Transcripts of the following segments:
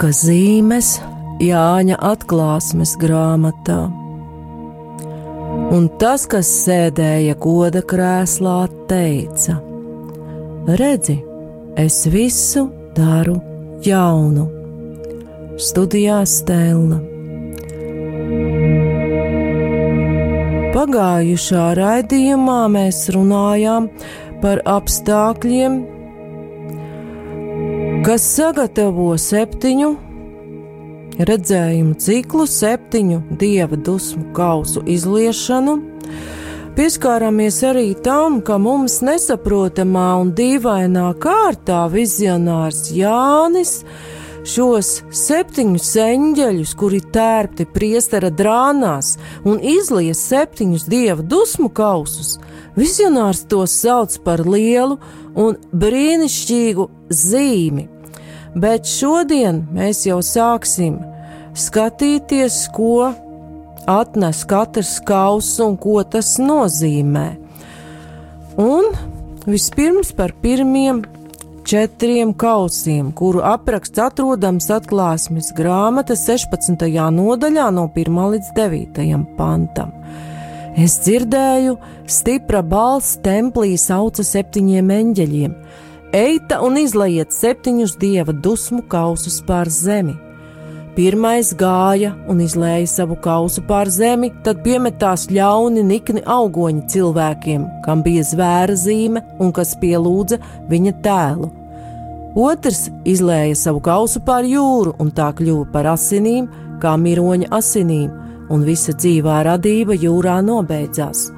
lika zīmes Jāņa atklāsmes grāmatā. Un tas, kas sēdēja goda krēslā, teica: Redzi, es visu daru jaunu. Studijā Stēlna. Pagājušā raidījumā mēs runājām par apstākļiem, kas sagatavo septiņu redzējumu ciklu, septiņu dieva dusmu kausu izliešanu. Pieskārāmies arī tam, ka mums nesaprotamā un dīvainā kārtā vizionārs Jānis šos septiņus eņģeļus, kuri tērpti priestera drānās un izlies septiņus dieva dusmu kausus, vizionārs tos sauc par lielu un brīnišķīgu zīmi. Bet šodien mēs jau sāksim skatīties, ko atnes katrs kauss un ko tas nozīmē. Un vispirms par pirmiem četriem kausiem, kuru apraksts atrodams atklāsmes grāmatas 16. nodaļā no 1 līdz 9. pantam. Es dzirdēju, stipra balss templī sauca septiņiem eņģeļiem: Eita un izlaiet septiņus dieva dusmu kausus pār zemi! Pirmais gāja un izlēja savu kausu pār zemi, tad piemetās ļauni, nikni augoņi cilvēkiem, kam bija zvēra zīme un kas pielūdza viņa tēlu. Otrs izlēja savu kausu pār jūru, un tā kļuva par asinīm, kā miroņa asinīm, un visa dzīvā radība jūrā nobeidzās.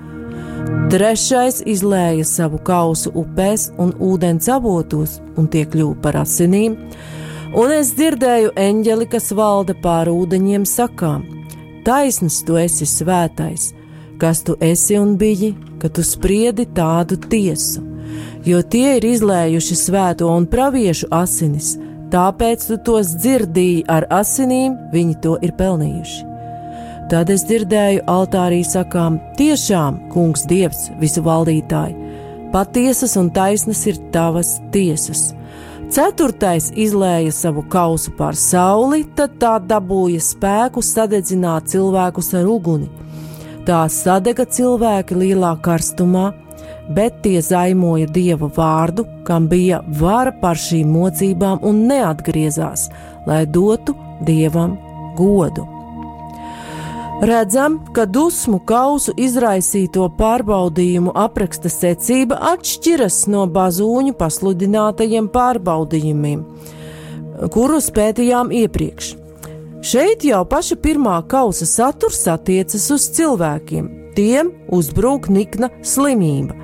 Trešais izlēja savu kausu upēs un ūdens avotos, un tie kļuva par asinīm, un es dzirdēju eņģeli, kas valda pār ūdeņiem, sakām: Taisns tu esi svētais, kas tu esi un biji, ka tu spriedi tādu tiesu, jo tie ir izlējuši svēto un praviešu asinis, tāpēc tu tos dzirdīji ar asinīm, viņi to ir pelnījuši. Tad es dzirdēju altārī sakām: Tiešām, kungs, dievs, visu valdītāji, patiesas un taisnas ir tavas tiesas. Ceturtais izlēja savu kausu pār sauli, tad tā dabūja spēku sadedzināt cilvēkus ar uguni. Tā sadega cilvēki lielā karstumā, bet tie zaimoja dieva vārdu, kam bija vara pār šīm mocībām un neatgriezās, lai dotu dievam godu. Redzam, ka dusmu kausu izraisīto pārbaudījumu apraksta secība atšķiras no bazūņu pasludinātajiem pārbaudījumiem, kurus pētījām iepriekš. Šeit jau paša pirmā kausa saturs attiecas uz cilvēkiem, tiem uzbrūk nikna slimība,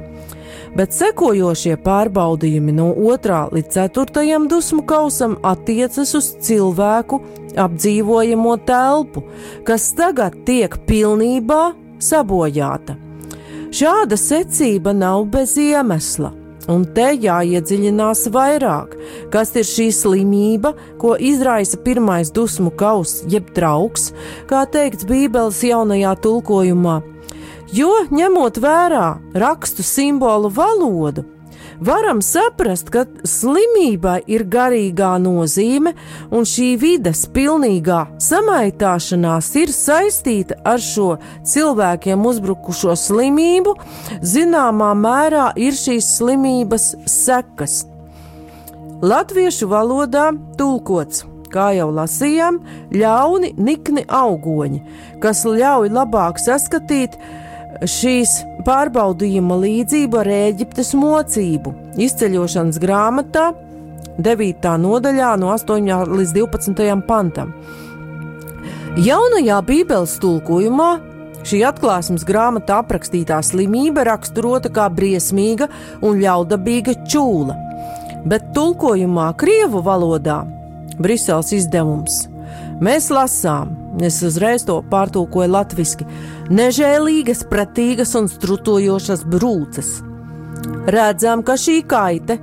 bet sekojošie pārbaudījumi no 2. līdz 4. dusmu kausam attiecas uz cilvēku apdzīvojamo telpu, kas tagad tiek pilnībā sabojāta. Šāda secība nav bez iemesla. Un te jāiedziļinās vairāk, kas ir šī slimība, ko izraisa pirmais dusmu kauss, jeb trauks, kā teikts Bībeles jaunajā tulkojumā, Jo, ņemot vērā rakstu simbolu valodu, varam saprast, ka slimībai ir garīgā nozīme, un šī vides pilnīgā samaitāšanās ir saistīta ar šo cilvēkiem uzbrukušo slimību, zināmā mērā ir šīs slimības sekas. Latviešu valodā tulkots kā jau lasījām, ļauni, nikni augoņi, kas ļauj labāk saskatīt šīs pārbaudījuma līdzību ar Eģiptes mocību izceļošanas grāmatā, 9. nodaļā, no 8. līdz 12. pantam. Jaunajā Bībeles tulkojumā šī atklāsmes grāmatā aprakstītā slimība raksturota kā briesmīga un ļaudabīga čūla, bet tulkojumā Krievu valodā Briseles izdevums mēs lasām, es uzreiz to pārtulkoju latviešu nežēlīgas, pratīgas un strutojošas brūces. Redzam, ka šī kaite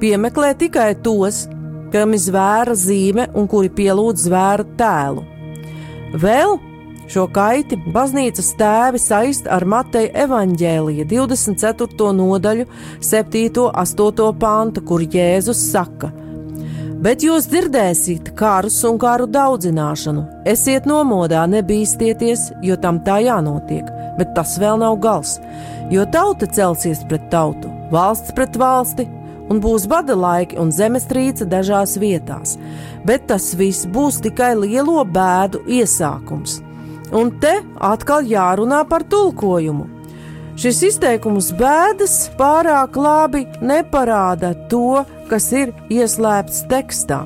piemeklē tikai tos, kam ir zvēra zīme un kuri pielūdz zvēra tēlu. Vēl šo kaiti baznīcas tēvi saist ar Mateja evaņģēlija 24. nodaļu, 7. un 8. pānta, kur Jēzus saka: Bet jūs dzirdēsiet karus un karu daudzināšanu. Esiet nomodā, nebīsties, jo tam tā jānotiek, bet tas vēl nav gals. Jo tauta celsies pret tautu, valsts pret valsti, un būs bada laiki un zemestrīce dažās vietās, bet tas viss būs tikai lielo bēdu iesākums. Un te atkal jārunā par tulkojumu. Šis izteikums bēdas pārāk labi neparāda to, kas ir ieslēpts tekstā.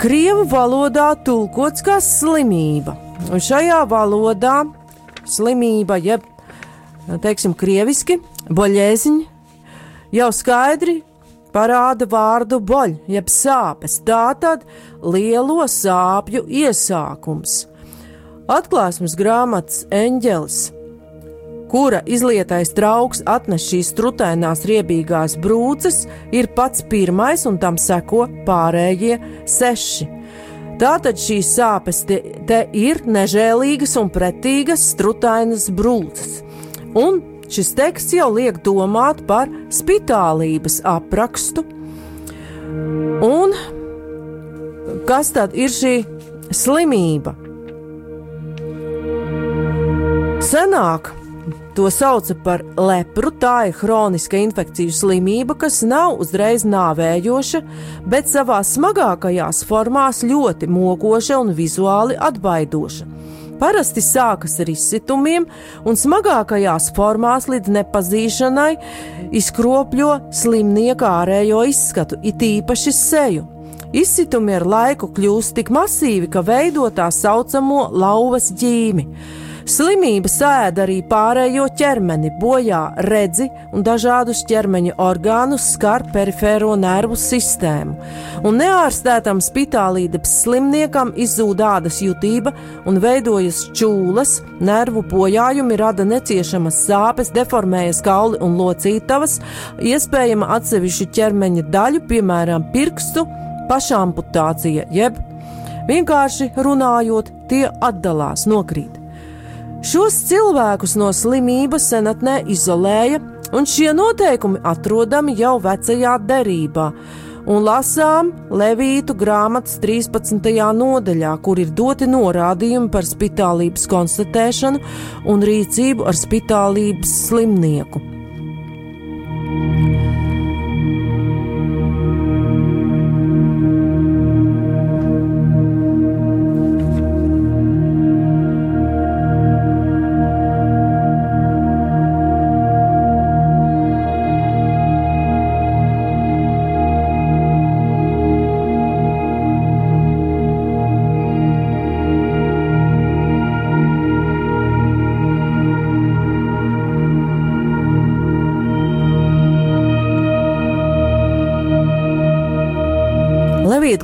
Krievu valodā tulkots kā slimība, un šajā valodā slimība, jeb, teiksim, krieviski, boļēziņa, jau skaidri parāda vārdu boļ, jeb sāpes, tātad lielo sāpju iesākums. Atklāsmes grāmatas eņģelis kura izlietais trauks atnes šīs trutainās riebīgās brūces, ir pats pirmais un tam seko pārējie seši. Tātad šīs sāpes te, te ir nežēlīgas un pretīgas strutainas brūces. Un šis teksts jau liek domāt par spitālības aprakstu. Un kas tad ir šī slimība? Senāk To sauca par lepru. Tā ir hroniska infekciju slimība, kas nav uzreiz nāvējoša, bet savā smagākajās formās ļoti mokoša un vizuāli atbaidoša. Parasti sākas ar izsitumiem, un smagākajās formās līdz nepazīšanai izkropļo slimnieka ārējo izskatu, it īpaši seju. Izsitumi ar laiku kļūst tik masīvi, ka veido tā saucamo lauvas ģīmi. Slimība sēda arī pārējo ķermeni, bojā redzi un dažādus ķermeņa orgānus, skar perifēro nervu sistēmu. Un neārstētam spitālīdes slimniekam izzūd ādas jutība un veidojas čūlas, nervu bojājumi rada neciešamas sāpes, deformējas kauli un locītavas, iespējama atsevišķu ķermeņa daļu, piemēram, pirkstu pašamputācija, jeb vienkārši runājot, tie atdalās, nokrīt. Šos cilvēkus no slimības senatnē izolēja, un šie noteikumi atrodami jau vecajā derībā. Un lasām Levītu grāmatas 13. nodaļā, kur ir doti norādījumi par spitālības konstatēšanu un rīcību ar spitālības slimnieku.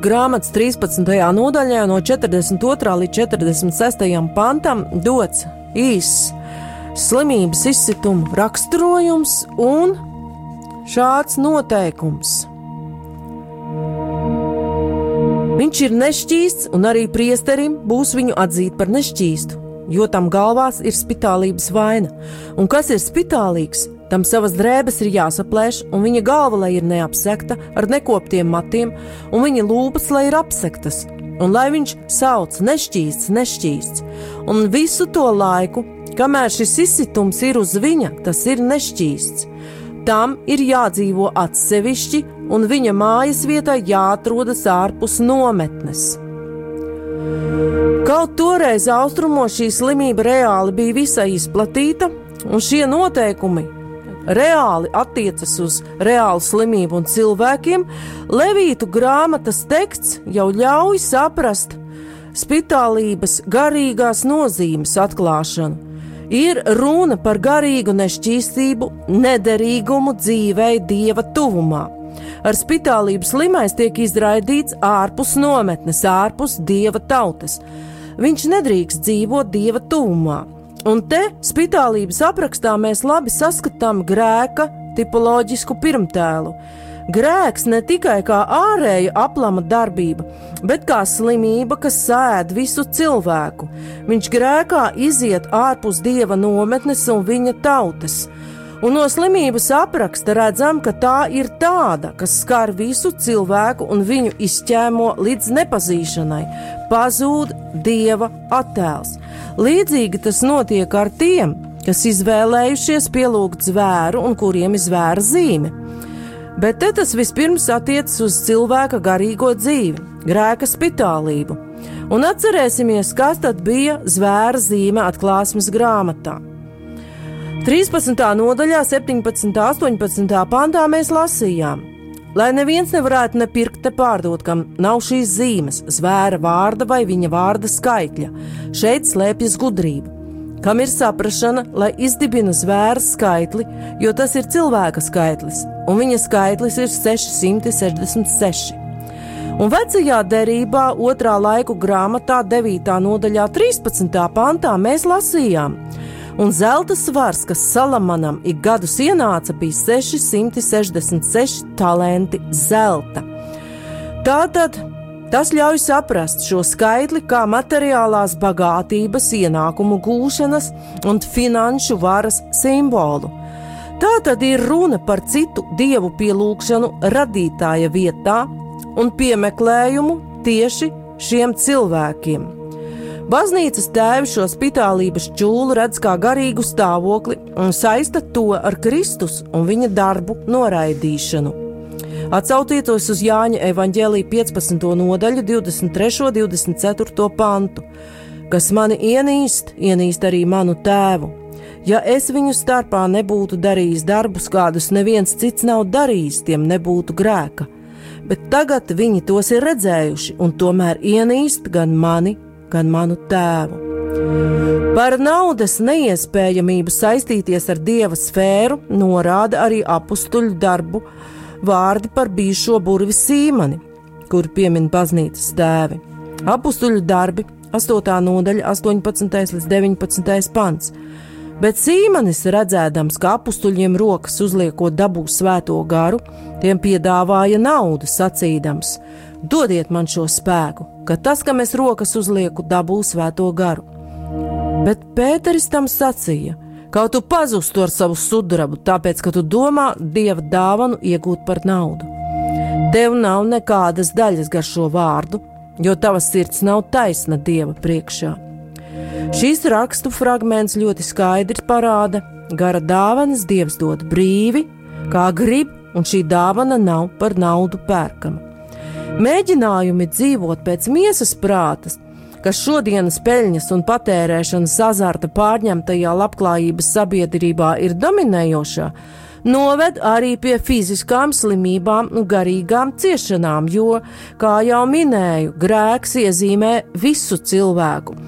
Grāmatas 13. nodaļā no 42. līdz 46. pantam dots īss slimības izsituma raksturojums un šāds noteikums. Viņš ir nešķīsts, un arī priesterim būs viņu atzīt par nešķīstu, jo tam galvās ir spitālības vaina. Un kas ir spitālīgs? Tam savas drēbes ir jāsaplēš, un viņa galva lai ir neapsekta ar nekoptiem matiem, un viņa lūpas lai ir apsektas, un lai viņš sauc nešķīsts, nešķīsts. Un visu to laiku, kamēr šis izsitums ir uz viņa, tas ir nešķīsts. Tam ir jādzīvo atsevišķi, un viņa mājas vietā jāatrodas ārpus nometnes. Kaut toreiz austrumos šī slimība reāli bija visai izplatīta, un šie noteikumi reāli attiecas uz reālu slimību un cilvēkiem, Levītu grāmatas teksts jau ļauj saprast spitālības garīgās nozīmes atklāšanu. Ir runa par garīgu nešķīstību, nederīgumu dzīvei dieva tuvumā. Ar spitālību slimais tiek izraidīts ārpus nometnes, ārpus dieva tautas. Viņš nedrīkst dzīvot dieva tuvumā. Un te spitālības aprakstā mēs labi saskatām grēka tipoloģisku pirmtēlu. Grēks ne tikai kā ārēja aplama darbība, bet kā slimība, kas sēd visu cilvēku. Viņš grēkā iziet ārpus dieva nometnes un viņa tautas. Un no slimības apraksta redzam, ka tā ir tāda, kas skar visu cilvēku un viņu izķēmo līdz nepazīšanai, pazūd dieva attēls. Līdzīgi tas notiek ar tiem, kas izvēlējušies pielūgt zvēru un kuriem ir zvēra zīme. Bet te tas vispirms attiecas uz cilvēka garīgo dzīvi, grēka spitālību. Un atcerēsimies, kas tad bija zvēra zīme atklāsmes grāmatā. 13. nodaļā, 17. un 18. pantā mēs lasījām, lai neviens nevarētu nepirkt, ne pārdot, kam nav šīs zīmes, zvēra vārda vai viņa vārda skaitļa. Šeit slēpjas gudrība. Kam ir saprāšana, lai izdibina zvēra skaitli, jo tas ir cilvēka skaitlis, un viņa skaitlis ir 666. Un vecajā derībā, otrā laiku grāmatā, 9. nodaļā, 13. pantā mēs lasījām, un zelta svars, kas Salamanam ik gadus ienāca, bija 666 talenti zelta. Tātad tas ļauj saprast šo skaitli kā materiālās bagātības, ienākumu gūšanas un finanšu varas simbolu. Tā tad ir runa par citu dievu pielūgšanu radītāja vietā un piemeklējumu tieši šiem cilvēkiem. Baznīcas tēvi šo spitālības čūlu redz kā garīgu stāvokli un saista to ar Kristus un viņa darbu noraidīšanu. Atsaucieties uz Jāņa evanģēlīja 15. nodaļu, 23. un 24. pantu. Kas mani ienīst, ienīst arī manu tēvu. Ja es viņu starpā nebūtu darījis darbus, kādus neviens cits nav darījis, tiem nebūtu grēka. Bet tagad viņi tos ir redzējuši, un tomēr ienīst gan mani, gan manu tēvu. Par naudas neiespējamību saistīties ar dieva sfēru norāda arī apstuļu darbu vārdi par bijušo burvi Sīmani, kur piemin baznīcas tēvi. Apstuļu darbi 8. nodaļa, 18. līdz 19. pants. Bet Sīmanis, redzēdams, ka apstuļiem rokas uzliekot dabū svēto garu, tiem piedāvāja naudu, sacīdams: Dodiet man šo spēku, ka tas, kam es rokas uzlieku, dabū svēto garu. Bet Pēteris tam sacīja: Kaut tu pazustu ar savu sudrabu, tāpēc, ka tu domā dieva dāvanu iegūt par naudu. Tev nav nekādas daļas gar šo vārdu, jo tava sirds nav taisna dieva priekšā. Šīs rakstu fragments ļoti skaidri parāda, gara dāvanas dievs dod brīvi, kā grib, un šī dāvana nav par naudu pērkama. Mēģinājumi dzīvot pēc miesas prātas, kas šodienas peļņas un patērēšanas azarta pārņemtajā labklājības sabiedrībā ir dominējošā, noved arī pie fiziskām slimībām un garīgām ciešanām, jo, kā jau minēju, grēks iezīmē visu cilvēku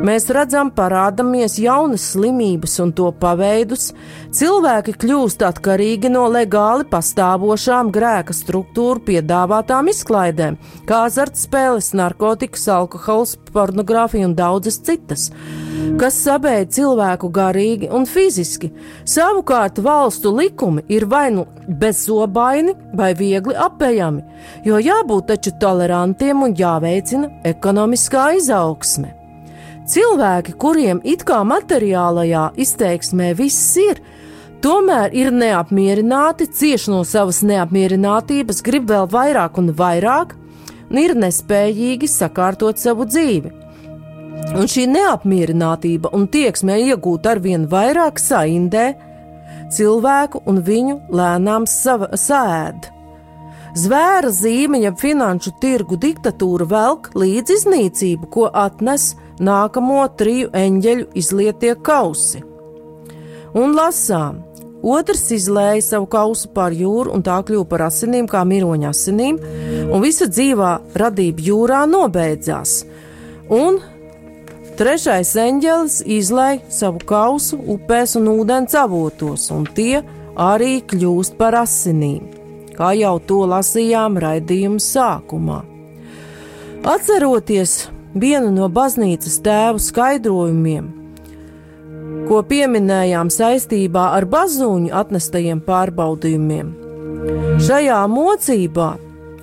Mēs redzam, parādāmies jaunas slimības un to paveidus. Cilvēki kļūst atkarīgi no legāli pastāvošām grēka struktūru piedāvātām izklaidēm, kā azartspēles, narkotikas, alkohols, pornogrāfija un daudzas citas, kas sabēja cilvēku garīgi un fiziski. Savukārt valstu likumi ir vai nu bezobaini, vai viegli apējami, jo jābūt taču tolerantiem un jāveicina ekonomiskā izaugsme. Cilvēki, kuriem it kā materiālajā izteiksmē viss ir, tomēr ir neapmierināti, cieši no savas neapmierinātības, grib vēl vairāk un vairāk, un ir nespējīgi sakārtot savu dzīvi. Un šī neapmierinātība un tieksme iegūt ar vien vairāk saindē cilvēku un viņu lēnām sēd. Zvēra zīme, jeb finanšu tirgu diktatūra velk līdz iznīcību, ko atnes nākamo triju eņģeļu izlietie kausi. Un lasām, otrs izlēja savu kausu pār jūru, un tā kļuva par asinīm, kā miroņa asinīm, un visa dzīvā radība jūrā nobeidzās. Un trešais eņģelis izlēja savu kausu upēs un ūdens avotos, un tie arī kļūst par asinīm, kā jau to lasījām raidījuma sākumā. Atceroties vienu no baznīcas tēvu skaidrojumiem, ko pieminējām saistībā ar bazūņu atnestajiem pārbaudījumiem. Šajā mocībā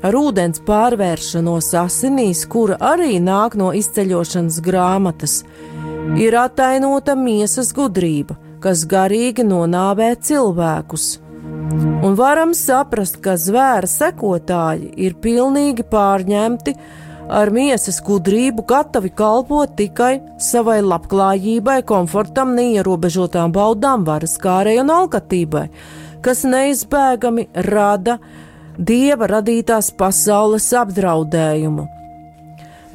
ar ūdens pārvēršanos asinīs, kura arī nāk no izceļošanas grāmatas, ir atainota miesas gudrība, kas garīgi nonāvē cilvēkus. Un varam saprast, ka zvēra sekotāji ir pilnīgi pārņemti ar miesas gudrību, gatavi kalpot tikai savai labklājībai, komfortam, neierobežotām baudām, varas kārai un alkatībai, kas neizbēgami rada dieva radītās pasaules apdraudējumu.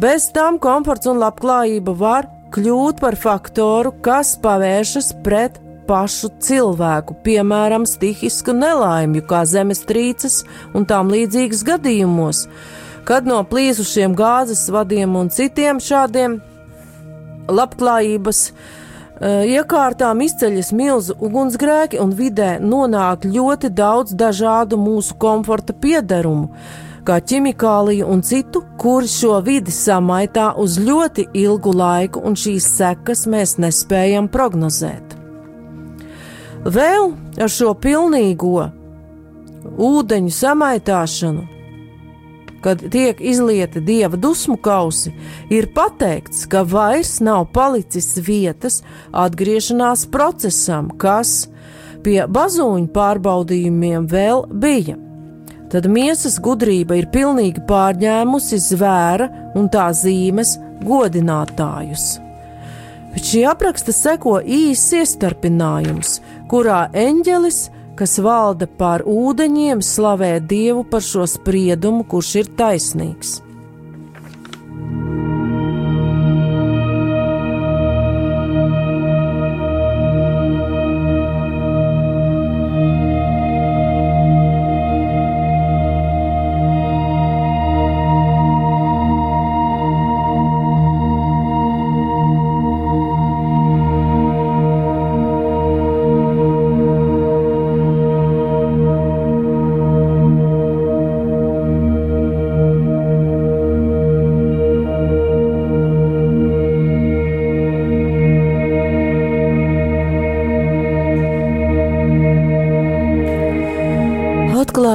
Bez tam komforts un labklājība var kļūt par faktoru, kas pavēršas pret pašu cilvēku, piemēram, stihisku nelaimju, kā zemestrīces un tām līdzīgas gadījumos, kad no plīsušiem gāzes vadiem un citiem šādiem labklājības uh, iekārtām izceļas milzu ugunsgrēki un vidē nonāk ļoti daudz dažādu mūsu komforta piederumu kā ķimikāliju un citu, kuri šo vidi samaitā uz ļoti ilgu laiku, un šīs sekas mēs nespējam prognozēt. Vēl ar šo pilnīgo ūdeņu samaitāšanu, kad tiek izlieti dieva dusmu kausi, ir pateikts, ka vairs nav palicis vietas atgriešanās procesam, kas pie bazūņu pārbaudījumiem vēl bija. Tad miesas gudrība ir pilnīgi pārņēmusi zvēra un tā zīmes godinātājus. Bet šī apraksta seko īsts iestarpinājums, kurā eņģelis, kas valda pār ūdeņiem, slavē Dievu par šo spriedumu, kurš ir taisnīgs.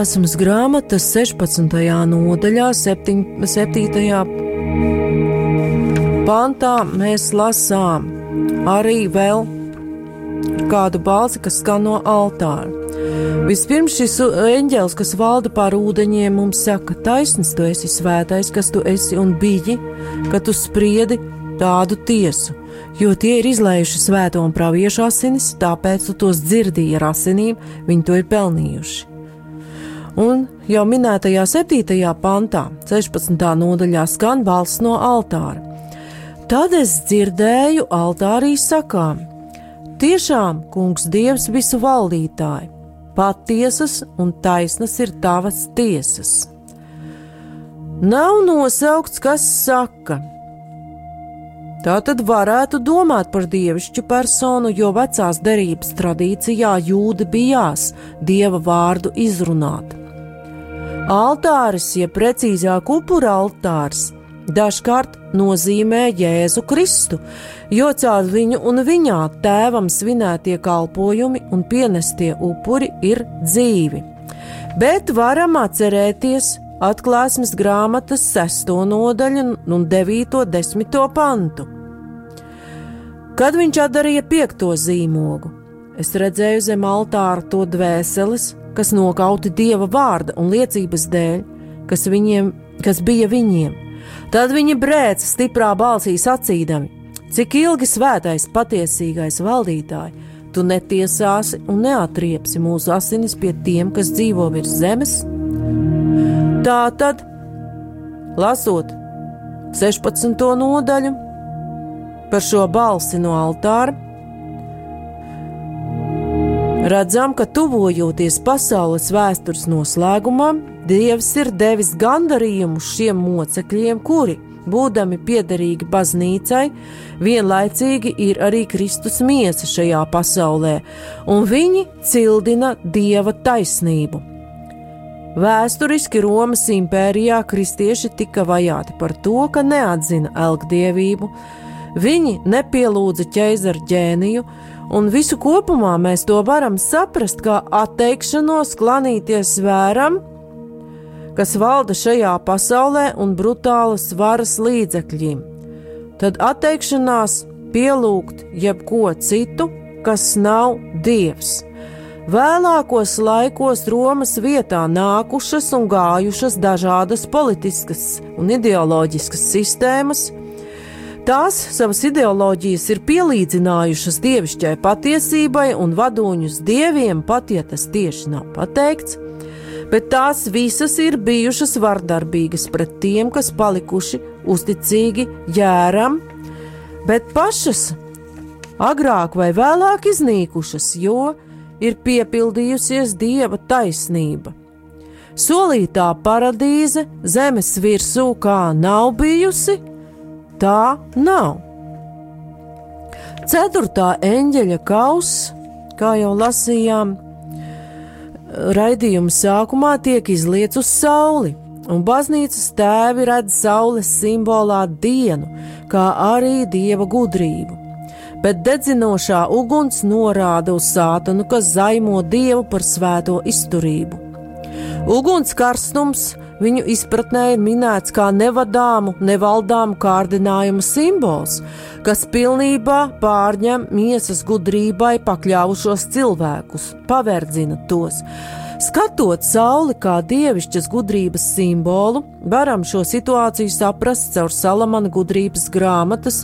Atklāsmes grāmatas 16. nodaļā, 7. 7. pantā mēs lasām arī vēl kādu balsi, kas skan no altāra. Vispirms šis eņģēlis, kas valda pār ūdeņiem, mums saka, taisnība, tu esi svētais, kas tu esi un biji, ka tu spriedi tādu tiesu, jo tie ir izlējuši svēto un praviešu asinis, tāpēc tu tos dzirdīji ar asinīm, viņi to ir pelnījuši. Un jau minētajā 7. pantā, 16. nodaļā skan balss no altāra. Tad es dzirdēju altārī sakām: Tiešām, kungs, Dievs visu valdītāji, patiesas un taisnas ir tavas tiesas. Nav nosaukts, kas saka. Tā tad varētu domāt par dievišķu personu, jo vecās derības tradīcijā jūdi bijās dieva vārdu izrunāt. Altāris, jeb precīzāk upura altārs, dažkārt nozīmē Jēzu Kristu, jo caur viņu un viņā tēvam svinētie kalpojumi un pienestie upuri ir dzīvi. Bet varam atcerēties atklāsmes grāmatas sesto nodaļu un devīto desmito pantu. Kad viņš atdarīja piekto zīmogu, es redzēju zem altāra to dvēseles, kas nokauti dieva vārda un liecības dēļ, kas, viņiem, kas bija viņiem. Tad viņi brēca stiprā balsī sacīdami: Cik ilgi svētais, patiesīgais valdītāji, tu netiesāsi un neatriepsi mūsu asinis pie tiem, kas dzīvo virs zemes? Tā tad, lasot 16. nodaļu par šo balsi no altāra, Redzam, ka tuvojoties pasaules vēstures noslēgumam, Dievs ir devis gandarījumu šiem mocekļiem, kuri, būdami piederīgi baznīcai, vienlaicīgi ir arī Kristus miesa šajā pasaulē, un viņi cildina Dieva taisnību. Vēsturiski Romas impērijā kristieši tika vajāti par to, ka neatzina elgdievību, viņi nepielūdza ķēzara ģēniju, un visu kopumā mēs to varam saprast kā atteikšanos klanīties vēram, kas valda šajā pasaulē un brutālas varas līdzekļiem. Tad atteikšanās pielūgt jebko citu, kas nav dievs. Vēlākos laikos Romas vietā nākušas un gājušas dažādas politiskas un ideoloģiskas sistēmas. Tās savas ideoloģijas ir pielīdzinājušas dievišķai patiesībai un vadoņus dieviem, pat ja tas tieši nav pateikts, bet tās visas ir bijušas vardarbīgas pret tiem, kas palikuši uzticīgi jēram, bet pašas agrāk vai vēlāk iznīkušas, jo ir piepildījusies dieva taisnība. Solītā paradīze zemes virsū kā nav bijusi, tā nav. Ceturtā eņģeļa kausa, kā jau lasījām, raidījuma sākumā tiek izliets uz sauli, un baznīcas tēvi redz saules simbolā dienu, kā arī dieva gudrību bet dedzinošā uguns norāda uz sātanu, kas zaimo dievu par svēto izturību. Uguns karstums viņu izpratnē ir minēts kā nevadāmu, nevaldāmu kārdinājumu simbols, kas pilnībā pārņem miesas gudrībai pakļāvušos cilvēkus, paverdzina tos. Skatot sauli kā dievišķas gudrības simbolu, varam šo situāciju saprast caur Salamana gudrības grāmatas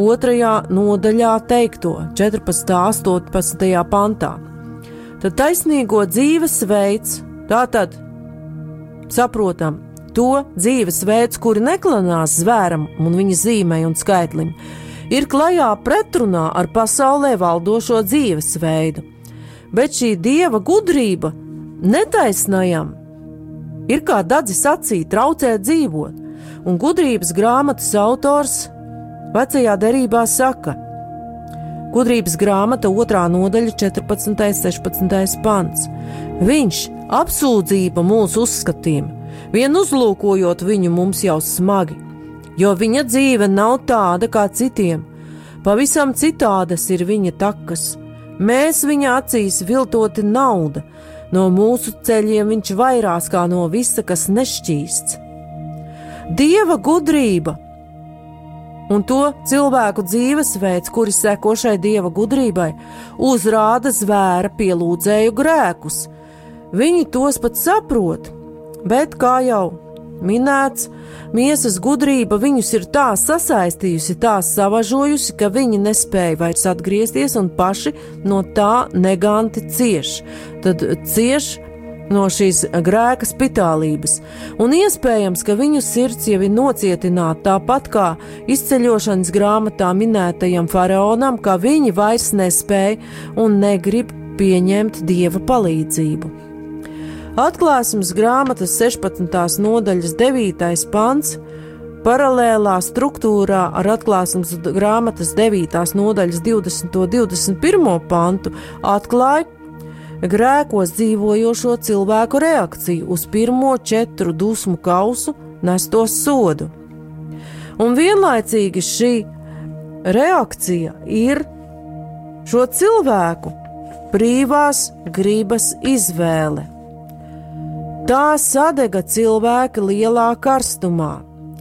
otrajā nodaļā teikto 14. un 18. pantā. Tad taisnīgo dzīvesveids, tātad saprotam, to dzīvesveids, kuri neklanās zvēram un viņa zīmei un skaitlim, ir klajā pretrunā ar pasaulē valdošo dzīvesveidu. Bet šī dieva gudrība netaisnajam ir kā dadzis acī traucēt dzīvot, un gudrības grāmatas autors Vecajā derībā saka, Gudrības grāmata 2. nodaļa, 14. un 16. pants. Viņš apsūdzība mūsu uzskatiem, vien uzlūkojot viņu mums jau smagi, jo viņa dzīve nav tāda kā citiem, pavisam citādas ir viņa takas. Mēs viņa acīs viltoti nauda, no mūsu ceļiem viņš vairās kā no visa, kas nešķīsts. Dieva gudrība un to cilvēku dzīvesveids, kuri seko šai dieva gudrībai, uzrāda zvēra pielūdzēju grēkus. Viņi tos pat saprot, bet kā jau minēts, miesas gudrība viņus ir tā sasaistījusi, tā savažojusi, ka viņi nespēja vairs atgriezties un paši no tā neganti cieš. Tad cieš no šīs grēka spitālības, un iespējams, ka viņu sirds jau ir nocietināta tāpat kā izceļošanas grāmatā minētajam faraonam, ka viņi vairs nespēja un negrib pieņemt dieva palīdzību. Atklāsmes grāmatas 16. nodaļas 9. pants paralēlā struktūrā ar atklāsmes grāmatas 9. nodaļas 20. un 21. pantu atklāja, grēkos dzīvojošo cilvēku reakciju uz pirmo četru dusmu kausu nesto sodu. Un vienlaicīgi šī reakcija ir šo cilvēku brīvās gribas izvēle. Tā sadega cilvēki lielā karstumā,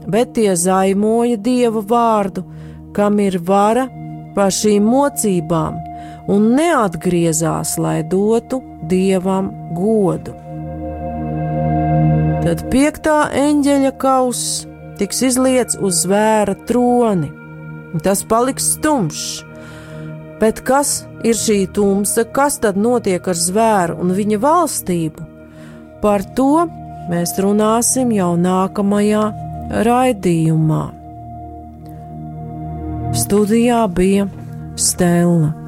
bet tie zaimoja dievu vārdu, kam ir vara par šīm mocībām, un neatgriezās, lai dotu dievam godu. Tad piektā eņģeļa kauss tiks izliets uz zvēra troni, tas paliks tumšs. Bet kas ir šī tumsa, kas tad notiek ar zvēru un viņa valstību? Par to mēs runāsim jau nākamajā raidījumā. Studijā bija Stela.